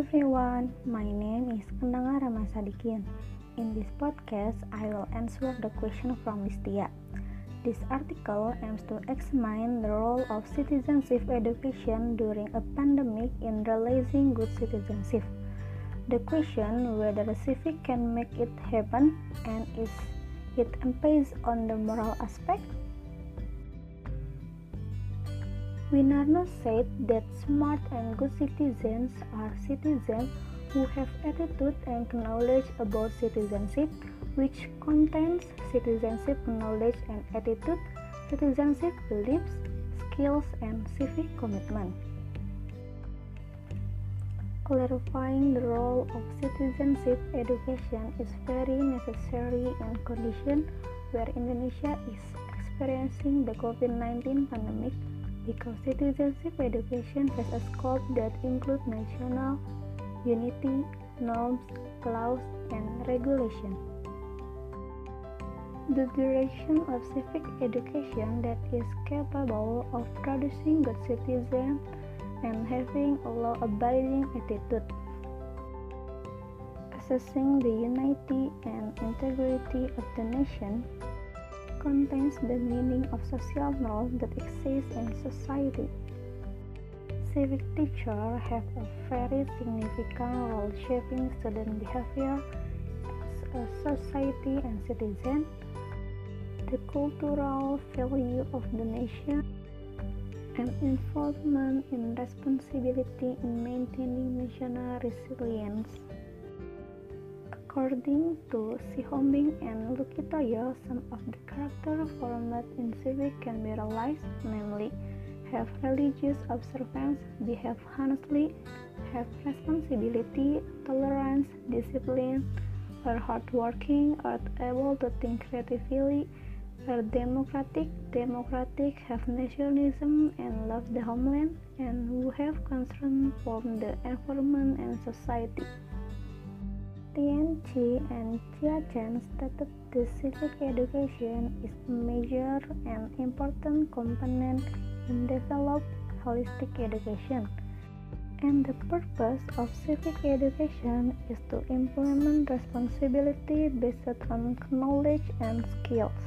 everyone, my name is Kendanga Ramasadikin. In this podcast, I will answer the question from Listia. This article aims to examine the role of citizenship education during a pandemic in realizing good citizenship. The question whether civic can make it happen and is it based on the moral aspect Winarno said that smart and good citizens are citizens who have attitude and knowledge about citizenship, which contains citizenship knowledge and attitude, citizenship beliefs, skills, and civic commitment. Clarifying the role of citizenship education is very necessary in conditions where Indonesia is experiencing the COVID 19 pandemic because citizenship education has a scope that includes national unity, norms, laws, and regulation. The direction of civic education that is capable of producing good citizens and having a law-abiding attitude. Assessing the unity and integrity of the nation contains the meaning of social norms that exist in society. Civic teachers have a very significant role shaping student behavior as a society and citizen, the cultural value of the nation, and involvement in responsibility in maintaining national resilience. According to Sihombing and Lukitoyo, some of the character format in civic can be realized, namely, have religious observance, behave honestly, have responsibility, tolerance, discipline, are hardworking, are able to think creatively, are democratic, democratic, have nationalism and love the homeland, and who have concern for the environment and society. Tian Chi and Chia Chen stated that civic education is a major and important component in develop holistic education. And the purpose of civic education is to implement responsibility based on knowledge and skills.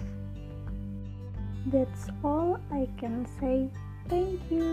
That's all I can say. Thank you.